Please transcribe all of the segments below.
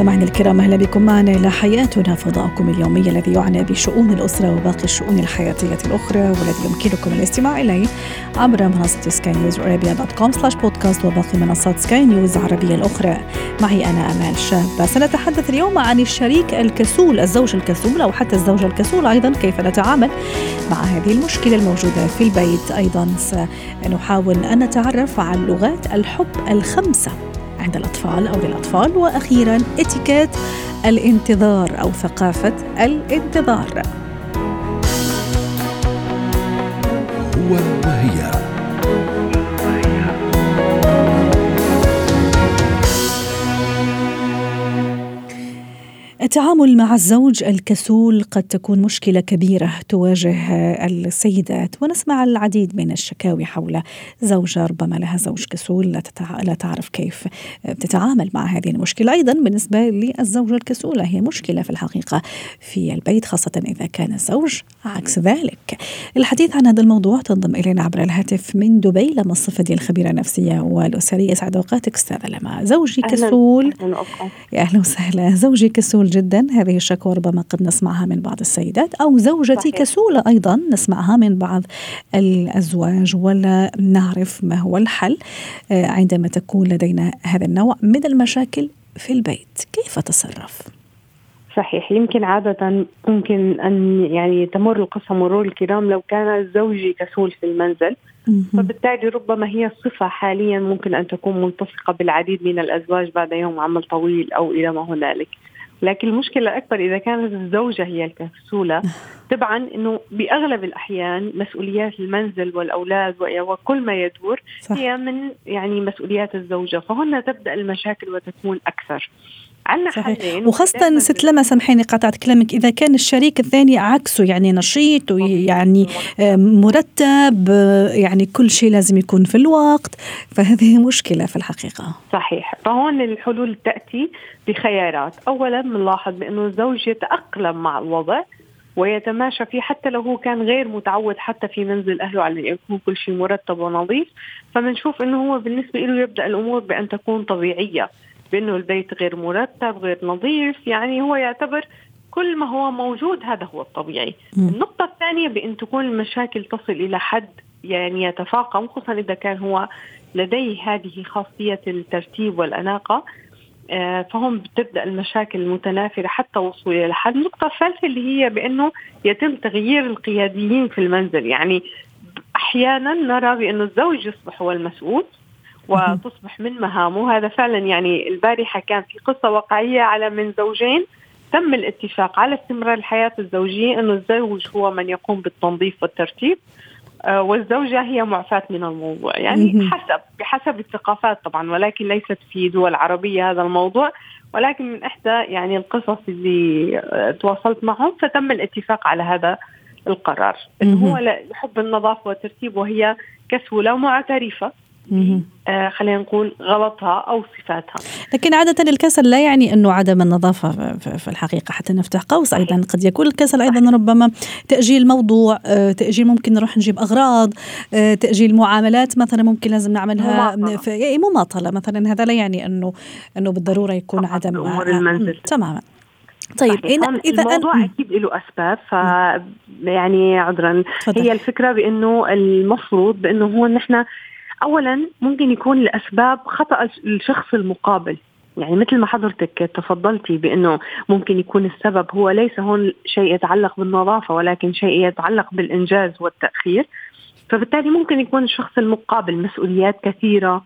مستمعينا الكرام أهلا بكم معنا إلى حياتنا فضاؤكم اليومي الذي يعنى بشؤون الأسرة وباقي الشؤون الحياتية الأخرى والذي يمكنكم الاستماع إليه عبر منصة سكاي نيوز عربية dot com slash podcast وباقي منصات سكاي نيوز العربية الأخرى. معي أنا أمال شاب. سنتحدث اليوم عن الشريك الكسول الزوج الكسول أو حتى الزوجة الكسول أيضا كيف نتعامل مع هذه المشكلة الموجودة في البيت؟ أيضا سنحاول أن نتعرف عن لغات الحب الخمسة. عند الأطفال أو للأطفال. وأخيرا إتيكيت الانتظار أو ثقافة الانتظار. هو وهي التعامل مع الزوج الكسول قد تكون مشكلة كبيرة تواجه السيدات ونسمع العديد من الشكاوي حول زوجة ربما لها زوج كسول لا, تتع... لا تعرف كيف تتعامل مع هذه المشكلة. أيضا بالنسبة للزوجة الكسولة هي مشكلة في الحقيقة في البيت خاصة إذا كان الزوج عكس ذلك. الحديث عن هذا الموضوع تنضم إلينا عبر الهاتف من دبي لما الصفدي الخبيرة النفسية والأسرية سعد أوقاتك أستاذة لما زوجي كسول. يا أهلا وسهلا. زوجي كسول جدا هذه الشكوى ربما قد نسمعها من بعض السيدات أو زوجتي صحيح. كسولة أيضا نسمعها من بعض الأزواج ولا نعرف ما هو الحل عندما تكون لدينا هذا النوع من المشاكل في البيت. كيف تصرف؟ صحيح. يمكن عادة ممكن أن يعني تمر القصة مرور الكرام لو كان زوجي كسول في المنزل. فبالتالي ربما هي الصفة حاليا ممكن أن تكون ملتصقة بالعديد من الأزواج بعد يوم عمل طويل أو إلى ما هنالك. لكن المشكلة الأكبر إذا كانت الزوجة هي الكسولة. طبعا أنه بأغلب الأحيان مسؤوليات المنزل والأولاد وكل ما يدور صح. هي من يعني مسؤوليات الزوجة. فهنا تبدأ المشاكل وتكون أكثر. عندنا حلين وخاصة ست لما سامحيني قطعت كلامك. إذا كان الشريك الثاني عكسه يعني نشيط ويعني مرتب يعني كل شيء لازم يكون في الوقت. فهذه مشكلة في الحقيقة. صحيح. فهون الحلول تأتي بخيارات. أولا بنلاحظ بأنه الزوج يتأقلم مع الوضع ويتماشى فيه حتى لو هو كان غير متعود حتى في منزل أهله على يكون كل شيء مرتب ونظيف. فبنشوف إنه هو بالنسبة له يبدأ الأمور بأن تكون طبيعية. بأنه البيت غير مرتب غير نظيف يعني هو يعتبر كل ما هو موجود هذا هو الطبيعي. م. النقطة الثانية بأن تكون المشاكل تصل إلى حد يعني يتفاقم خصوصا إذا كان هو لديه هذه خاصية الترتيب والأناقة فهم بتبدأ المشاكل المتنافرة حتى وصول إلى حد. النقطة الثالثة اللي هي بأنه يتم تغيير القياديين في المنزل. يعني أحيانا نرى بانه الزوج يصبح هو المسؤول وتصبح من مهامه. هذا فعلا يعني البارحة كان في قصة واقعية على من زوجين. تم الاتفاق على استمرار الحياة الزوجية انه الزوج هو من يقوم بالتنظيف والترتيب والزوجة هي معفاة من الموضوع. يعني حسب بحسب الثقافات طبعا ولكن ليست في دول عربية هذا الموضوع. ولكن من إحدى يعني القصص اللي تواصلت معهم فتم الاتفاق على هذا القرار. إنه هو يحب النظافة والترتيب وهي كسولة ومعترفة. آه خلينا نقول غلطها أو صفاتها. لكن عادة الكسل لا يعني أنه عدم النظافة في الحقيقة حتى نفتح قوس أيضا. قد يكون الكسل أيضا ربما تأجيل موضوع آه تأجيل ممكن نروح نجيب أغراض آه تأجيل معاملات مثلا ممكن لازم نعملها مماطلة. مثلا. هذا لا يعني أنه أنه بالضرورة يكون عدم أمور المنزل. تماما. طيب إن اذا الموضوع أن... أكيد له أسباب ف يعني عذرا. هي الفكرة بأنه المفروض بأنه هو نحن اولا ممكن يكون الأسباب خطأ الشخص المقابل. يعني مثل ما حضرتك تفضلتي بأنه ممكن يكون السبب هو ليس هون شيء يتعلق بالنظافة ولكن شيء يتعلق بالإنجاز والتأخير. فبالتالي ممكن يكون الشخص المقابل مسؤوليات كثيرة.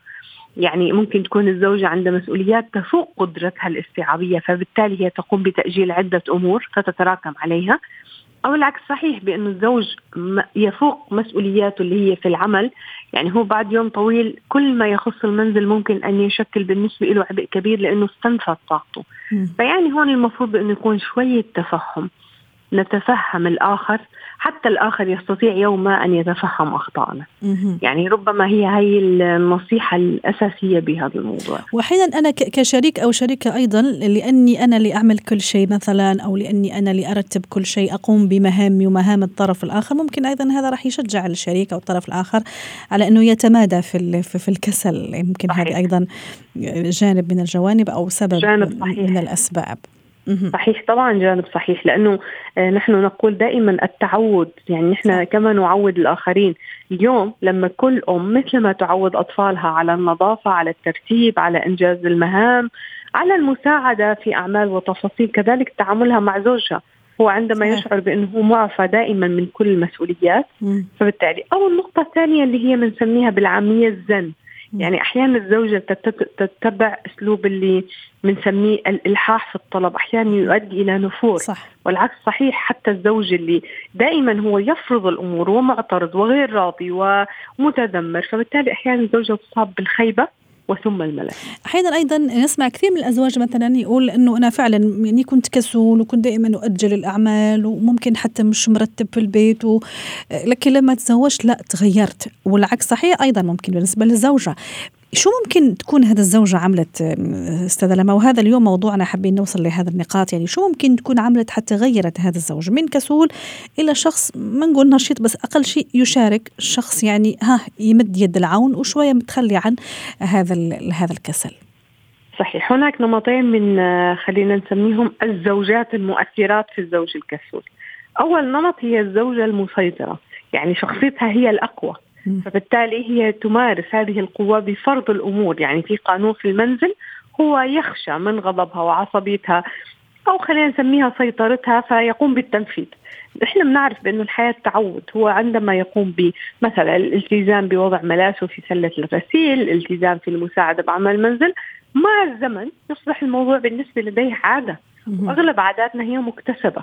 يعني ممكن تكون الزوجة عندها مسؤوليات تفوق قدرتها الاستيعابية فبالتالي هي تقوم بتأجيل عدة أمور فتتراكم عليها. أو العكس صحيح بأنه الزوج يفوق مسؤولياته اللي هي في العمل. يعني هو بعد يوم طويل كل ما يخص المنزل ممكن أن يشكل بالنسبة له عبء كبير لأنه استنفذ طاقته. فيعني هون المفروض أنه يكون شوية تفهم. نتفهم الآخر حتى الآخر يستطيع يوما أن يتفهم أخطائنا. يعني ربما هي هي النصيحة الأساسية بهذا الموضوع. وأحيانا أنا كشريك أو شريكة أيضا لأني أنا اللي أعمل كل شيء مثلا أو لأني أنا اللي أرتب كل شيء أقوم بمهامي ومهام الطرف الآخر ممكن أيضا هذا راح يشجع الشريك أو الطرف الآخر على أنه يتمادى في في الكسل. يمكن هذه أيضا جانب من الجوانب أو سبب جانب صحيح. من الأسباب. صحيح طبعا جانب صحيح لأنه آه، نحن نقول دائما التعود يعني نحن كما نعود الآخرين. اليوم لما كل أم مثل ما تعود أطفالها على النظافة على الترتيب على إنجاز المهام على المساعدة في أعمال وتفاصيل كذلك تعاملها مع زوجها. هو عندما يشعر بأنه هو معفى دائما من كل المسؤوليات فبالتالي أو النقطة الثانية اللي هي بنسميها بالعاميه الزن. يعني أحيانا الزوجة تتبع أسلوب اللي بنسميه الإلحاح في الطلب أحيانا يؤدي إلى نفور. صح. والعكس صحيح حتى الزوج اللي دائما هو يفرض الأمور ومعترض وغير راضي ومتذمر فبالتالي أحيانا الزوجة تصاب بالخيبة. وثم الملل أحيانا أيضا نسمع كثير من الأزواج مثلا يقول إنه أنا فعلا يعني كنت كسول وكنت دائما أؤجل الأعمال وممكن حتى مش مرتب في البيت و... لكن لما تزوجت لا تغيرت. والعكس صحيح أيضا ممكن بالنسبة للزوجة. شو ممكن تكون هذا الزوجة عملت أستاذة لما؟ وهذا اليوم موضوعنا حابين نوصل لهذا النقاط. يعني شو ممكن تكون عملت حتى غيرت هذا الزوج؟ من كسول إلى شخص ما نقول نشيط بس أقل شيء يشارك شخص يعني ها يمد يد العون وشوية متخلي عن هذا هذا الكسل. صحيح. هناك نمطين من خلينا نسميهم الزوجات المؤثرات في الزوج الكسول. أول نمط هي الزوجة المسيطرة. يعني شخصيتها هي الأقوى. فبالتالي هي تمارس هذه القوة بفرض الأمور. يعني في قانون في المنزل هو يخشى من غضبها وعصبيتها أو خلينا نسميها سيطرتها فيقوم بالتنفيذ. إحنا بنعرف بانه الحياة تعود. هو عندما يقوم بمثلا الالتزام بوضع ملابسه في سلة الغسيل، الالتزام في المساعدة باعمال المنزل، مع الزمن يصبح الموضوع بالنسبة لديه عادة. واغلب عاداتنا هي مكتسبة.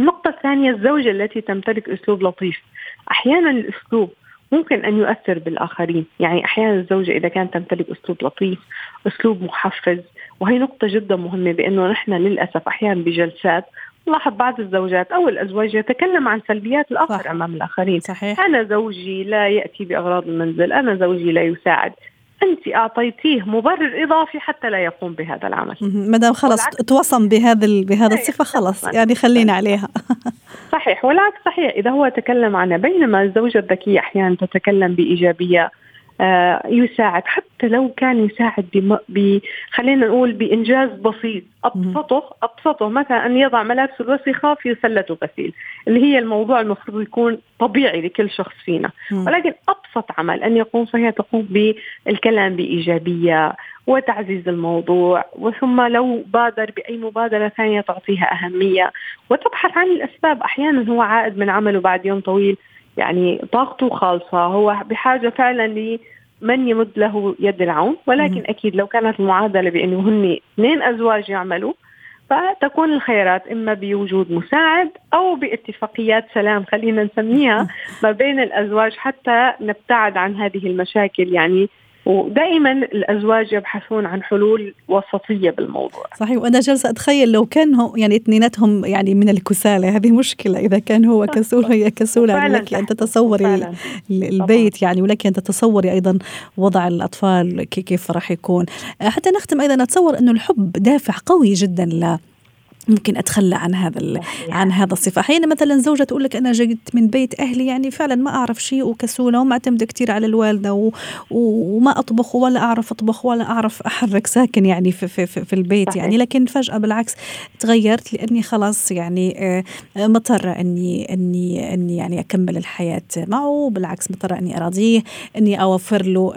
النقطة الثانية الزوجة التي تمتلك أسلوب لطيف، أحيانا الأسلوب ممكن أن يؤثر بالآخرين، يعني أحيانا الزوجة إذا كانت تمتلك أسلوب لطيف، أسلوب محفز، وهي نقطة جدا مهمة بأنه نحن للأسف أحيانا بجلسات نلاحظ بعض الزوجات أو الأزواج يتكلم عن سلبيات الآخر صح. أمام الآخرين صحيح. أنا زوجي لا يأتي بأغراض المنزل أنا زوجي لا يساعد أنت أعطيتيه مبرر إضافي حتى لا يقوم بهذا العمل. ما دام خلص توصم بهذا بهذا الصفة خلاص يعني خلينا عليها. صحيح والعكس صحيح. إذا هو تكلم عنها بينما الزوجة الذكية أحيانا تتكلم بإيجابية يساعد. حتى لو كان يساعد بم... ب... خلينا نقول بإنجاز بسيط. أبسطه أبسطه. مثلا أن يضع ملابسه الوسخة في سلة غسيل. اللي هي الموضوع المفروض يكون طبيعي لكل شخص فينا. ولكن أبسط عمل أن يقوم فهي تقوم بالكلام بإيجابية وتعزيز الموضوع. وثم لو بادر بأي مبادرة ثانية تعطيها أهمية. وتبحث عن الأسباب. أحيانا هو عائد من عمله بعد يوم طويل. يعني طاقته خالصة. هو بحاجة فعلا لمن يمد له يد العون ولكن أكيد لو كانت المعادلة بأنه هن اثنين أزواج يعملوا فتكون الخيارات إما بوجود مساعد أو باتفاقيات سلام خلينا نسميها ما بين الأزواج حتى نبتعد عن هذه المشاكل. يعني ودائما الأزواج يبحثون عن حلول وسطية بالموضوع. صحيح وأنا جالسة أتخيل لو كانوا يعني اثنيناتهم يعني من الكسالى هذه مشكلة. إذا كان هو كسول وهي كسولة لك أن تتصوري البيت يعني ولك أن تتصوري أيضا وضع الأطفال كيف راح يكون. حتى نختم أيضا أتصور انه الحب دافع قوي جدا ل ممكن أتخلى عن هذا عن هذا الصفة. أحيانا مثلا زوجة تقول لك أنا جيت من بيت أهلي يعني فعلا ما أعرف شيء وكسولة ومعتمده كثير على الوالدة و... وما أطبخ ولا أعرف أطبخ ولا أعرف أحرك ساكن يعني في في, في, في البيت صحيح. يعني. لكن فجأة بالعكس تغيرت لأني خلاص يعني آه، مضطرة اني اني أني يعني أكمل الحياة معه. بالعكس مضطرة أني أراضيه أني أوفر له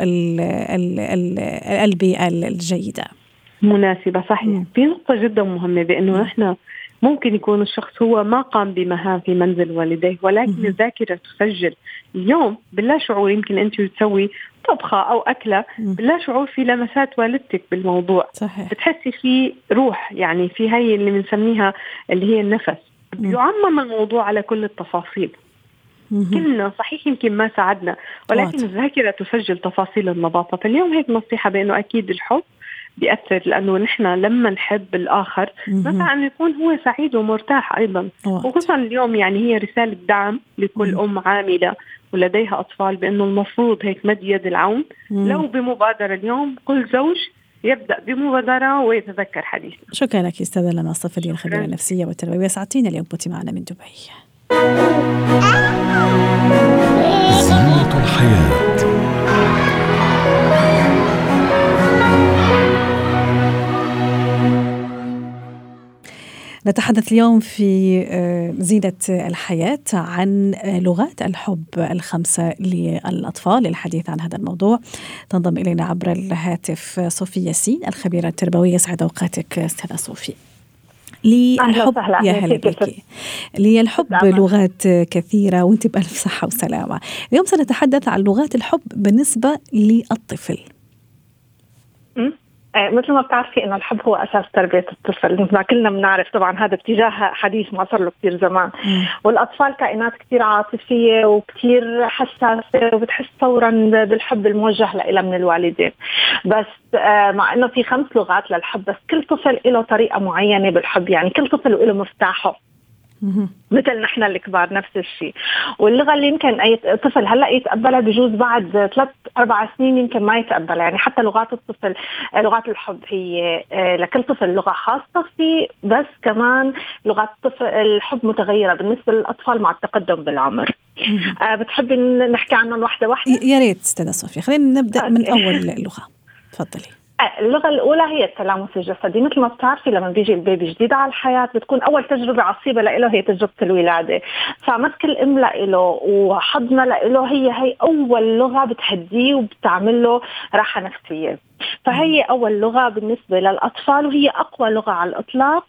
البيئة الجيدة. مناسبة صحيح. في نقطة جدا مهمة بأنه نحن ممكن يكون الشخص هو ما قام بمهام في منزل والديه ولكن الذاكرة تسجل. اليوم باللا شعور يمكن أنت تسوي طبخة أو أكلة باللا شعور في لمسات والدتك بالموضوع. صحيح. بتحسي في روح يعني في هي اللي بنسميها اللي هي النفس. يعمم الموضوع على كل التفاصيل. كلنا صحيح يمكن ما ساعدنا ولكن الذاكرة تسجل تفاصيل النظافة فاليوم هيك نصيحة بأنه أكيد الحب بيأثر لأنه نحن لما نحب الآخر نسعى أنه يكون هو سعيد ومرتاح أيضا. وخصوصا اليوم يعني هي رسالة دعم لكل أم عاملة ولديها أطفال بأنه المفروض هيك مد يد العون. لو بمبادرة اليوم كل زوج يبدأ بمبادرة ويتذكر حديثه. شكرا لك استاذه لنا صفدين الخبيرة النفسية والتربوية. ساعتين اليوم كنت معنا من دبي. زينة الحياة. نتحدث اليوم في آه، زينة الحياة عن لغات الحب الخمسة للأطفال للحديث عن هذا الموضوع. تنضم إلينا عبر الهاتف صوفي ياسين الخبيرة التربوية سعد أوقاتك أستاذة صوفي للحب يا هلا بك. للحب لغات كثيرة وأنت بألف صحة وسلامة. اليوم سنتحدث عن لغات الحب بالنسبة للطفل. آه، مثل ما بتعرفي إنه الحب هو أساس تربية الطفل. مثل ما كلنا بنعرف طبعا هذا اتجاه حديث ما صار له كثير زمان. مم. والأطفال كائنات كثير عاطفية وكثير حساسة وبتحس فورا بالحب الموجه لها من الوالدين. بس آه، مع إنه في خمس لغات للحب بس كل طفل له طريقة معينة بالحب. يعني كل طفل له مفتاحه. مثل نحن الكبار نفس الشيء. واللغة اللي يمكن أي طفل هلأ يتقبلها بجوز بعد ثلاث أربع سنين يمكن ما يتقبلها. يعني حتى لغات الطفل لغات الحب هي آه، لكل طفل لغة خاصة فيه بس كمان لغات الطفل الحب متغيرة بالنسبة للأطفال مع التقدم بالعمر. آه، بتحبي نحكي عنهم واحدة واحدة؟ يا ريت أستاذة صوفيا. خلينا نبدأ من أول لغة. تفضلي. اللغة الأولى هي التلامس الجسدي. مثل ما بتعرفي لما بيجي البيبي جديد على الحياة بتكون أول تجربة عصيبة له هي تجربة الولادة. فمسك الأم له وحضنة له هي هي أول لغة بتهديه وبتعمل له راحة نفسية. فهي أول لغة بالنسبة للأطفال وهي أقوى لغة على الإطلاق.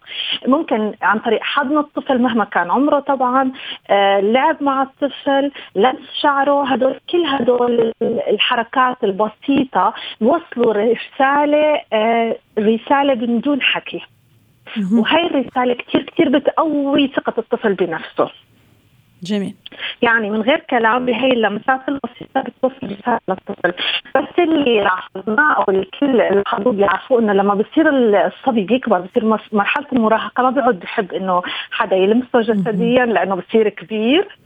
ممكن عن طريق حضن الطفل مهما كان عمره طبعا آه، لعب مع الطفل لمس شعره هدول كل هدول الحركات البسيطة بوصلوا رسالة آه، رسالة من دون حكي. وهي الرسالة كثير كثير بتقوي ثقة الطفل بنفسه. جميل. يعني من غير كلام بهي اللمسات البسيطه بتوصل رساله للطفل بس اللي لاحظناه أو الكل لاحظوه بيعرفوا إنه لما بصير الصبي بيكبر بصير مرحلة المراهقة ما بيعود بحب إنه حدا يلمسه جسديا لأنه بصير كبير.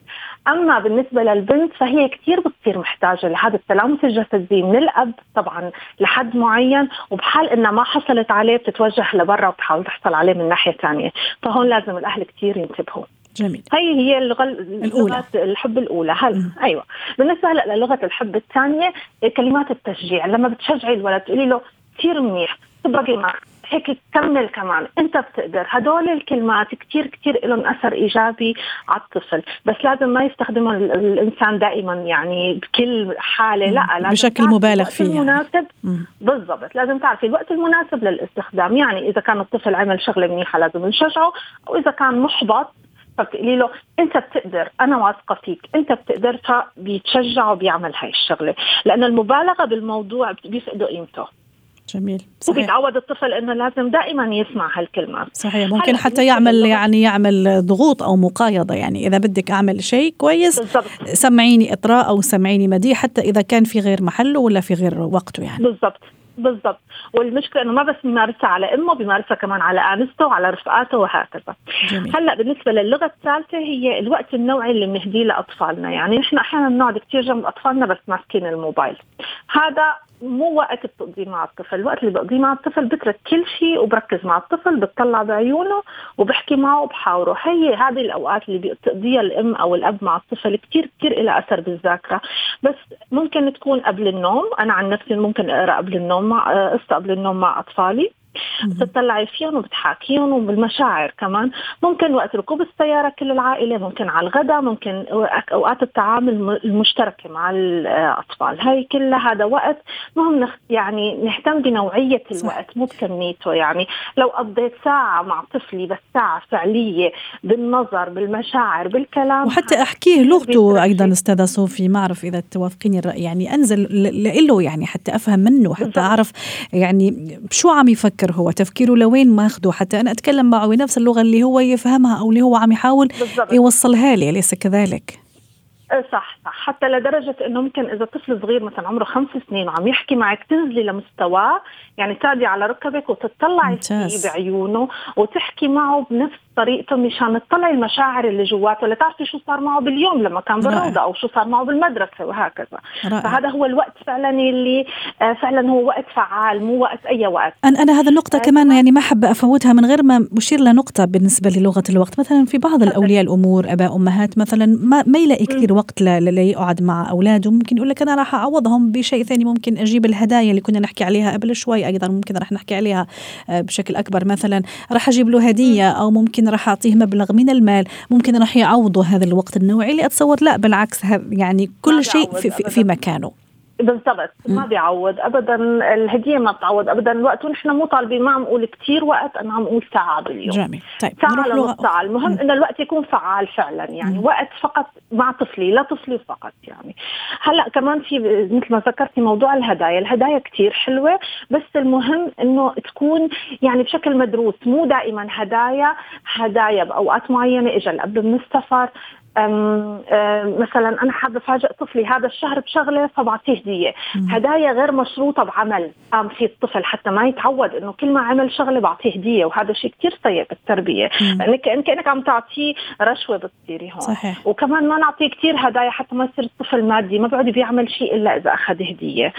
أما بالنسبة للبنت فهي كثير بتصير محتاجة لهذا التلامس الجسدي من الأب طبعا لحد معين وبحال إنها ما حصلت عليه بتتوجه لبرا وبتحاول تحصل عليه من ناحية ثانية. فهون لازم الأهل كثير ينتبهوا. جميل. هي هي اللغة الأولى. الحب الأولى. هل أيوه. بالنسبة هلا للغة الحب الثانية كلمات التشجيع. لما بتشجعي الولد تقولي له كثير منيح تبقي معك هيك كمل كمان. أنت بتقدر. هدول الكلمات كثير كثير لهم أثر إيجابي على الطفل. بس لازم ما يستخدمهم الإنسان دائما يعني بكل حالة. لا لازم بشكل مبالغ فيه يعني. المناسب. يعني. بالضبط. لازم تعرفي الوقت المناسب للاستخدام. يعني إذا كان الطفل عمل شغلة منيحة لازم نشجعه. واذا كان محبط فبتقولي له انت بتقدر أنا واثقة فيك انت بتقدر فبيتشجع وبيعمل هاي الشغلة. لأنه المبالغة بالموضوع بيفقدوا قيمته. جميل. صحيح. وبيتعود الطفل إنه لازم دائما يسمع هالكلمات صحيح. ممكن حتى يعمل يعني يعمل ضغوط أو مقايضة. يعني إذا بدك أعمل شيء كويس بالزبط. سمعيني إطراء أو سمعيني مديح حتى إذا كان في غير محله ولا في غير وقته يعني. بالضبط. بالضبط. والمشكلة إنه ما بس بيمارسها على أمه بيمارسها كمان على آنسته وعلى رفقاته وهكذا. جميل. هلأ بالنسبة للغة الثالثة هي الوقت النوعي اللي بنهديه لأطفالنا. يعني نحن أحيانا بنقعد كثير جنب أطفالنا بس ماسكين الموبايل. هذا مو وقت بتقضيه مع الطفل. الوقت اللي بقضيه مع الطفل بترك كل شيء وبركز مع الطفل بتطلع بعيونه وبحكي معه وبحاوره. هي هذه الأوقات اللي بتقضيها الأم أو الأب مع الطفل كثير كثير لها أثر بالذاكرة. بس ممكن تكون قبل النوم أنا عن نفسي ممكن أقرأ قبل النوم مع قصه قبل النوم مع أطفالي. بتطلعي فيهم وبتحاكيهم وبالمشاعر كمان. ممكن وقت ركوب السيارة كل العائلة ممكن على الغداء ممكن اوقات التعامل المشتركة مع الأطفال. هاي كلها هذا وقت مهم يعني نهتم بنوعية الوقت مو بكميته. يعني لو قضيت ساعة مع طفلي بس ساعه فعلية بالنظر بالمشاعر بالكلام. وحتى أحكيه لغته أيضا أستاذة صوفي ما أعرف إذا توافقيني الرأي. يعني أنزل له يعني حتى أفهم منه حتى أعرف يعني شو عم يفكر. يفكر هو تفكيره لوين ماخده حتى أنا أتكلم معه بنفس اللغة اللي هو يفهمها أو اللي هو عم يحاول بالزبط. يوصلها لي أليس كذلك؟ إيه، صح صح حتى لدرجة إنه ممكن إذا طفل صغير مثلا عمره خمس سنين وعم يحكي معك تنزلي لمستواه يعني تادي على ركبك وتطلعي فيه بعيونه وتحكي معه بنفس طريقته مشان تطلعي المشاعر اللي جواته لتعرفي شو صار معه باليوم لما كان بالروضة أو شو صار معه بالمدرسة وهكذا. رائع. فهذا هو الوقت فعلا اللي آه، فعلا هو وقت فعال مو وقت أي وقت. أنا أنا هذا النقطة كمان يعني ما حابة أفوتها من غير ما أشير لنقطة بالنسبة للغة الوقت. مثلا في بعض الأولياء الأمور أباء أمهات مثلا ما, ما يلاقي كثير وقت ليقعد مع اولاده ممكن يقول لك أنا راح أعوضهم بشيء ثاني. ممكن أجيب الهدايا اللي كنا نحكي عليها قبل شوي أيضا ممكن راح نحكي عليها آه، بشكل أكبر. مثلا راح أجيب له هدية أو ممكن راح أعطيه مبلغ من المال ممكن راح يعوضوا هذا الوقت النوعي اللي اتصور لا بالعكس يعني كل شيء في, في, في مكانه. بالضبط ما بيعوض ابدا الهدية ما بتعوض ابدا الوقت ونحن مو طالبين ما عم نقول كثير وقت أنا عم نقول ساعة باليوم. جميل. طيب ساعة لنص ساعة. المهم إنه الوقت يكون فعال فعلا يعني مم. وقت فقط مع طفلي لا طفلي فقط يعني. هلأ كمان في مثل ما ذكرتي موضوع الهدايا الهدايا كثير حلوة بس المهم إنه تكون يعني بشكل مدروس مو دائما هدايا هدايا بأوقات معينة اجى الاب من السفر أم أم مثلا أنا حابة أفاجئ طفلي هذا الشهر بشغلة فبعطيه هديه، هدايا غير مشروطة بعمل. قام فيه الطفل حتى ما يتعود إنه كل ما عمل شغلة بعطيه هدية وهذا شيء كثير سيء بالتربية، لانك كأنك عم تعطيه رشوة بتصيري هون، صحيح. وكمان ما نعطيه كثير هدايا حتى ما يصير الطفل مادي ما بيقعد بيعمل شيء إلا إذا أخذ هدية.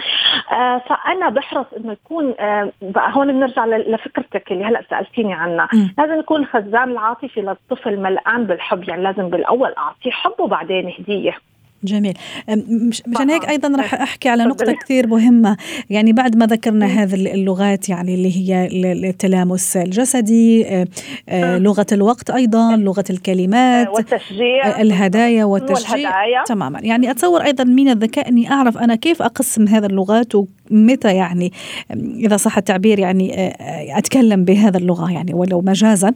آه فأنا بحرص إنه يكون آه بقى هون بنرجع لفكرتك اللي هلأ سألتيني عنها، لازم يكون الخزان العاطفي للطفل ملآن بالحب يعني لازم بالأول اعطيه حب وبعدين هدية. جميل. مشان هيك أيضا راح أحكي على نقطة كثير مهمة. يعني بعد ما ذكرنا هذه اللغات يعني اللي هي التلامس الجسدي لغة الوقت أيضا لغة الكلمات والتشجيع. الهدايا والتشجيع. تماما. يعني أتصور أيضا من الذكاء إني أعرف أنا كيف أقسم هذه اللغات ومتى يعني إذا صح التعبير يعني أتكلم بهذا اللغة يعني ولو مجازا.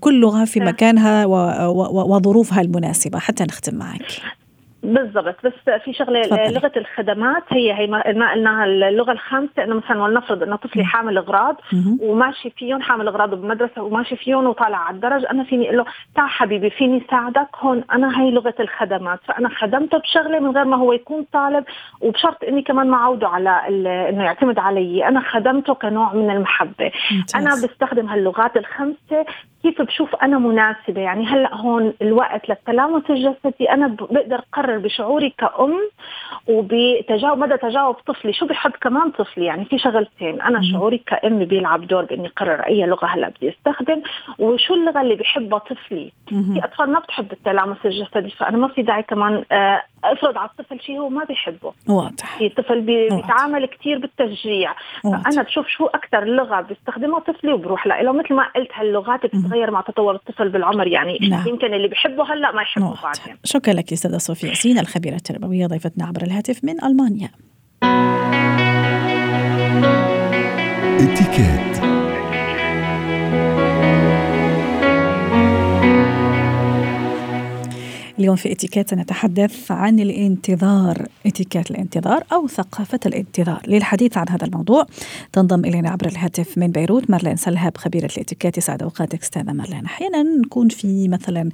كل لغة في مكانها وظروفها المناسبة حتى نختم معك. بالضبط بس في شغلة فضل. لغة الخدمات هي هي ما قلناها اللغة الخامسة إنه مثلا ولنفرض إنه طفلي حامل أغراض وماشي فيهم حامل اغراض بالمدرسة وماشي فيهم وطالع على الدرج أنا فيني أقول له تعال حبيبي فيني ساعدك؟ هون أنا هي لغة الخدمات. فأنا خدمته بشغلة من غير ما هو يكون طالب وبشرط إني كمان ما أعوده على إنه يعتمد علي. أنا خدمته كنوع من المحبة. ممتاز. أنا بستخدم هاللغات الخمسة كيف بشوف أنا مناسبة؟ يعني هلأ هون الوقت للتلامس الجسدي أنا بقدر اقرر بشعوري كأم وبتجاوب مدى تجاوب طفلي. شو بحب كمان طفلي؟ يعني في شغلتين. أنا شعوري كأم بيلعب دور بإني أقرر أي لغة هلأ بدي أستخدم. وشو اللغة اللي بحبها طفلي؟ في أطفال ما بتحب التلامس الجسدي فأنا ما في داعي كمان آه، أفرض على الطفل شيء هو ما بيحبه. واضح. في طفل بيتعامل كثير بالتشجيع. فأنا بشوف شو أكثر لغة بيستخدمها طفلي وبروح له. مثل ما قلت هاللغات بتتغير مع تطور الطفل بالعمر. يعني نعم. يمكن اللي بحبه هلأ ما يحبه بعدين. شكرا لك أستاذة صوفيا ياسين الخبيرة التربوية ضيفتنا عبر الهاتف من ألمانيا. اتكات اليوم في إتيكيت نتحدث عن الانتظار إتيكيت الانتظار أو ثقافة الانتظار. للحديث عن هذا الموضوع تنضم إلينا عبر الهاتف من بيروت مارلين سلهاب خبيرة الإتيكيت. يسعد أوقاتك أستاذة مارلين. أحيانا نكون في مثلا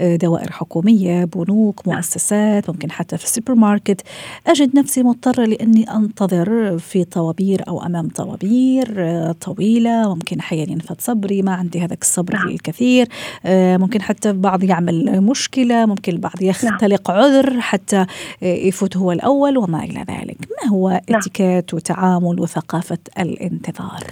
آه، دوائر حكومية بنوك مؤسسات ممكن حتى في السوبر ماركت أجد نفسي مضطرة لأني أنتظر في طوابير أو أمام طوابير آه، طويلة. ممكن أحيانا ينفد صبري ما عندي هذاك الصبر نعم. الكثير. آه، ممكن حتى البعض يعمل مشكلة ممكن البعض يختلق نعم. عذر حتى يفوت هو الأول وما إلى ذلك. ما هو نعم. اتيكيت وتعامل وثقافة الانتظار؟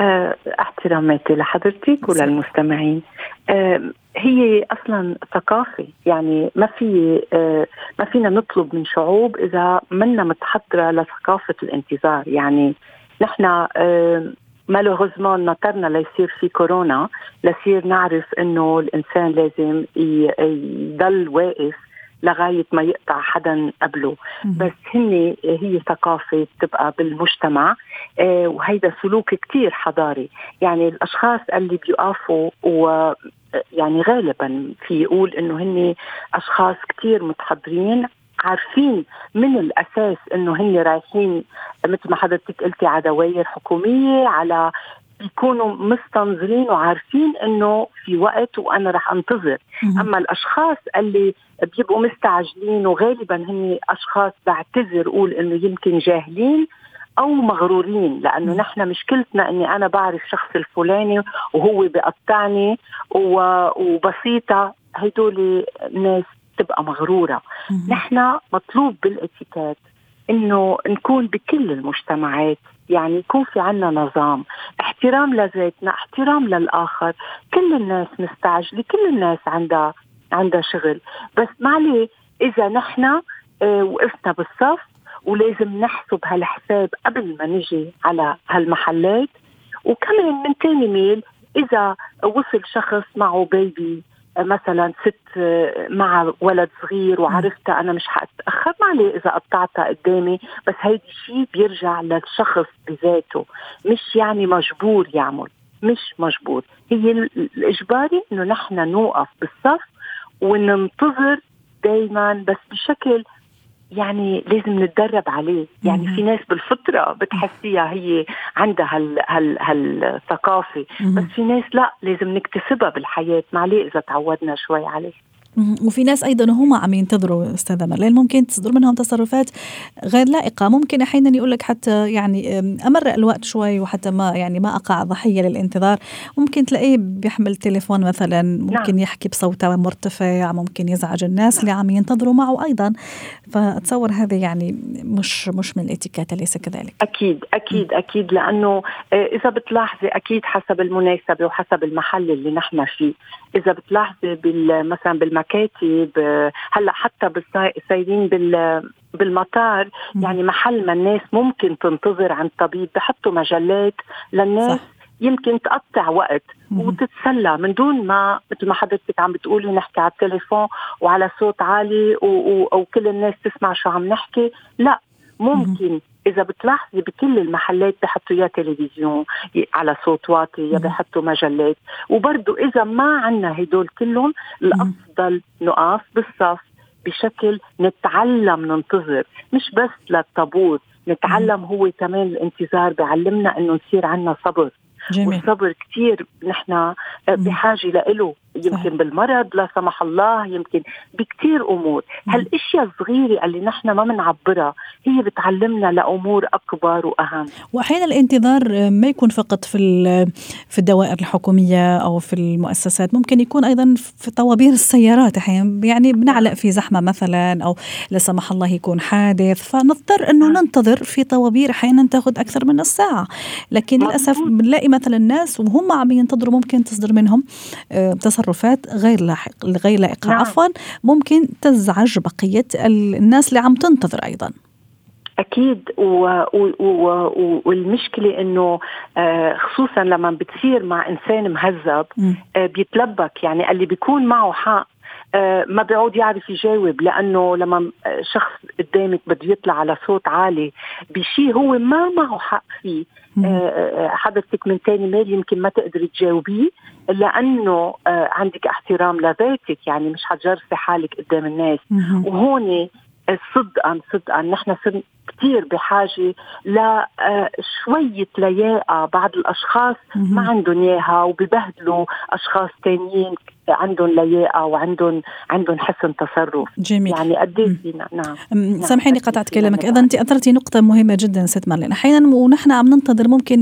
أه احتراماتي لحضرتك وللمستمعين. أه هي أصلا ثقافة يعني ما في أه ما فينا نطلب من شعوب إذا منا متحضرة لثقافة الانتظار. يعني نحن مالوغوزمون نطرنا ليصير في كورونا لصير نعرف إنه الإنسان لازم يضل واقف لغاية ما يقطع حدا قبله. بس هن هي ثقافة بتبقى بالمجتمع آه وهيدا سلوك كتير حضاري. يعني الأشخاص اللي بيقفوا و يعني غالبا في يقول إنه هن أشخاص كتير متحضرين عارفين من الأساس إنه هن رايحين مثل ما حضرتك قلتي على دوائر حكومية على بيكونوا مستنظرين وعارفين إنه في وقت وأنا رح أنتظر. أما الأشخاص اللي بيبقوا مستعجلين وغالبا هن أشخاص بعتذر أقول إنه يمكن جاهلين أو مغرورين لأنه نحن مشكلتنا إني أنا بعرف شخص الفلاني وهو بقطعني وبسيطة هدول ناس تبقى مغرورة. نحن مطلوب بالاتيكيت. إنه نكون بكل المجتمعات. يعني يكون في عنا نظام احترام لذاتنا احترام للآخر. كل الناس مستعجله كل الناس عندها عندها شغل. بس معلي إذا نحن آه وقفنا بالصف ولازم نحسب هالحساب قبل ما نجي على هالمحلات. وكمان من تاني ميل إذا وصل شخص معه بيبي مثلا ست مع ولد صغير وعرفتها أنا مش حأتأخر ما عليه إذا قطعتها قدامي بس هيدي شيء بيرجع للشخص بذاته. مش يعني مجبور يعمل مش مجبور. هي الإجباري إنه نحن نوقف بالصف وننتظر دائما بس بشكل يعني لازم نتدرب عليه. يعني في ناس بالفطرة بتحسيها هي عندها هال هال هالثقافة بس في ناس لا لازم نكتسبها بالحياة. معليه إذا تعودنا شوي عليه. وفي ناس أيضا هم عم ينتظروا أستاذة مرلين ممكن تصدر منهم تصرفات غير لائقة. ممكن أحيانا يقول لك حتى يعني أمر الوقت شوي وحتى ما يعني ما أقع ضحية للانتظار. ممكن تلاقيه بيحمل تليفون مثلا. ممكن نعم. يحكي بصوت مرتفع ممكن يزعج الناس نعم. اللي عم ينتظروا معه أيضا. فأتصور هذا يعني مش مش من الإتيكيت أليس كذلك؟ أكيد أكيد. أكيد. لأنه إذا بتلاحظي أكيد حسب المناسبة وحسب المحل اللي نحن فيه. إذا بتلاحظي مثلا بالمكاتب هلأ حتى بالسايرين بال بالمطار يعني محل ما الناس ممكن تنتظر عند طبيب بحطوا مجلات للناس صح. يمكن تقطع وقت وتتسلى. من دون ما مثل ما حضرتك عم بتقولي نحكي على التليفون وعلى صوت عالي وكل الناس تسمع شو عم نحكي لا ممكن إذا بتلاحظي بكل المحلات بحطوا يا تلفزيون على صوت واطي يا بحطوا مجلات. وبرضه إذا ما عنا هدول كلهم الأفضل نقف بالصف بشكل نتعلم ننتظر. مش بس للطابور نتعلم هو كمان الانتظار بيعلمنا إنه نصير عنا صبر. جميل. والصبر كثير نحن بحاجة له يمكن صحيح. بالمرض لا سمح الله يمكن بكثير أمور. هالأشياء الصغيرة اللي نحن ما بنعبرها هي بتعلمنا لأمور أكبر وأهم. واحيانا الانتظار ما يكون فقط في في الدوائر الحكومية أو في المؤسسات ممكن يكون أيضا في طوابير السيارات. إحيانا يعني بنعلق في زحمة مثلا أو لا سمح الله يكون حادث. فنضطر إنه نعم. ننتظر في طوابير أحيانا تاخذ أكثر من الساعة. لكن للأسف بنلاقي مثلا الناس وهم عم ينتظروا ممكن تصدر منهم آه، تصرفات غير لاحق غير لائقة. نعم. عفوا ممكن تزعج بقية الناس اللي عم تنتظر أيضا. أكيد و... و... و... والمشكلة إنه آه، خصوصا لما بتصير مع إنسان مهذب آه، بيتلبك. يعني اللي بيكون معه حق ما بيعود يعرف يجاوب لأنه لما شخص قدامك بده يطلع على صوت عالي بشيء هو ما معه حق فيه. حضرتك من تاني مال يمكن ما تقدري تجاوبيه لأنه آه، عندك احترام لذاتك يعني مش حتجرسي حالك قدام الناس. وهون صدقا صدقا نحن صرنا كثير بحاجة لشويه آه، لياقة بعض الأشخاص ما عندهم إياها وببهدلوا أشخاص ثانيين عندهم لياقة وعندهم عندهم حسن تصرف. جميل. يعني قد إيه نعم, نعم. سامحيني قطعت كلامك. إذا أنت أثرتي نقطة مهمة جدا ست مارلين. أحيانا ونحن عم ننتظر ممكن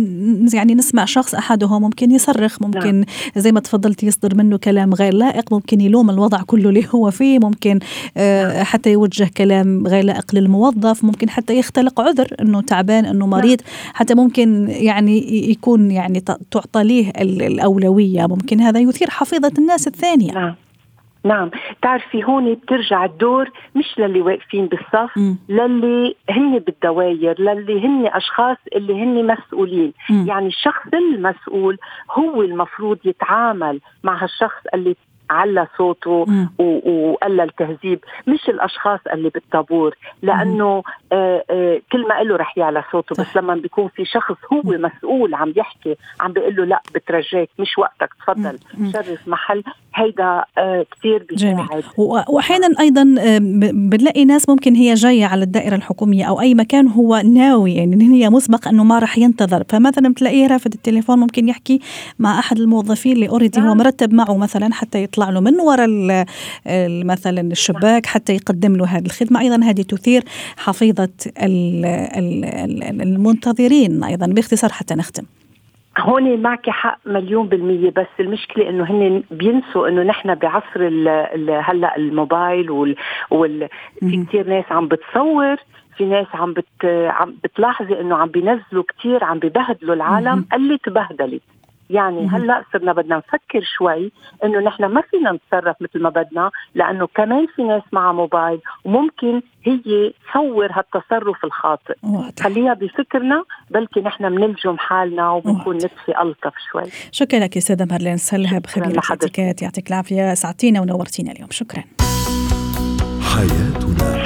يعني نسمع شخص أحدهم ممكن يصرخ ممكن نعم. زي ما تفضلتي يصدر منه كلام غير لائق ممكن يلوم الوضع كله اللي هو فيه ممكن آه نعم. حتى يوجه كلام غير لائق للموظف ممكن حتى يختلق عذر إنه تعبان إنه مريض. نعم. حتى ممكن يعني يكون يعني تعطى له الأولوية. ممكن هذا يثير حفيظة الناس. الثانية. نعم. نعم. تعرفي هون بترجع الدور مش للي واقفين بالصف م. للي هن بالدواير للي هن أشخاص اللي هن مسؤولين. م. يعني الشخص المسؤول هو المفروض يتعامل مع هالشخص اللي على صوته وقلل تهذيب مش الأشخاص اللي بالطابور. لأنه آه آه كل ما له رح يعلى صوته صح. بس لما بيكون في شخص هو مسؤول عم يحكي عم بيقول له لا بترجاك مش وقتك تفضل. شرف محل هيدا آه، كثير بيساعد واحيانا أيضا بنلاقي ناس ممكن هي جاية على الدائرة الحكومية أو أي مكان هو ناوي يعني هي مسبق إنه ما راح ينتظر. فمثلا بتلاقيه رافد التليفون ممكن يحكي مع أحد الموظفين اللي اوريدي نعم. هو مرتب معه مثلا حتى يطلع له من وراء مثلا الشباك حتى يقدم له هذه الخدمة. أيضا هذه تثير حفيظة المنتظرين أيضا باختصار حتى نختم. هون معك حق مليون بالمية بس المشكلة إنه هن بينسوا إنه نحن بعصر هلأ الموبايل وال, وال... في كثير ناس عم بتصور في ناس عم بت عم بتلاحظي إنه عم بينزلوا كثير عم ببهدلوا العالم اللي تبهدلت. يعني هلأ صرنا بدنا نفكر شوي إنه نحن ما فينا نتصرف مثل ما بدنا لأنه كمان في ناس معها موبايل وممكن هي تصور هالتصرف الخاطئ. خليها بفكرنا بلكي نحن بنلجم حالنا وبنكون نطفي ألطف شوي. شكرا لك أستاذة مارلين سلهب خبيرة الاتيكيت يعطيك العافية سعدتينا ونورتينا اليوم. شكرا. حياتنا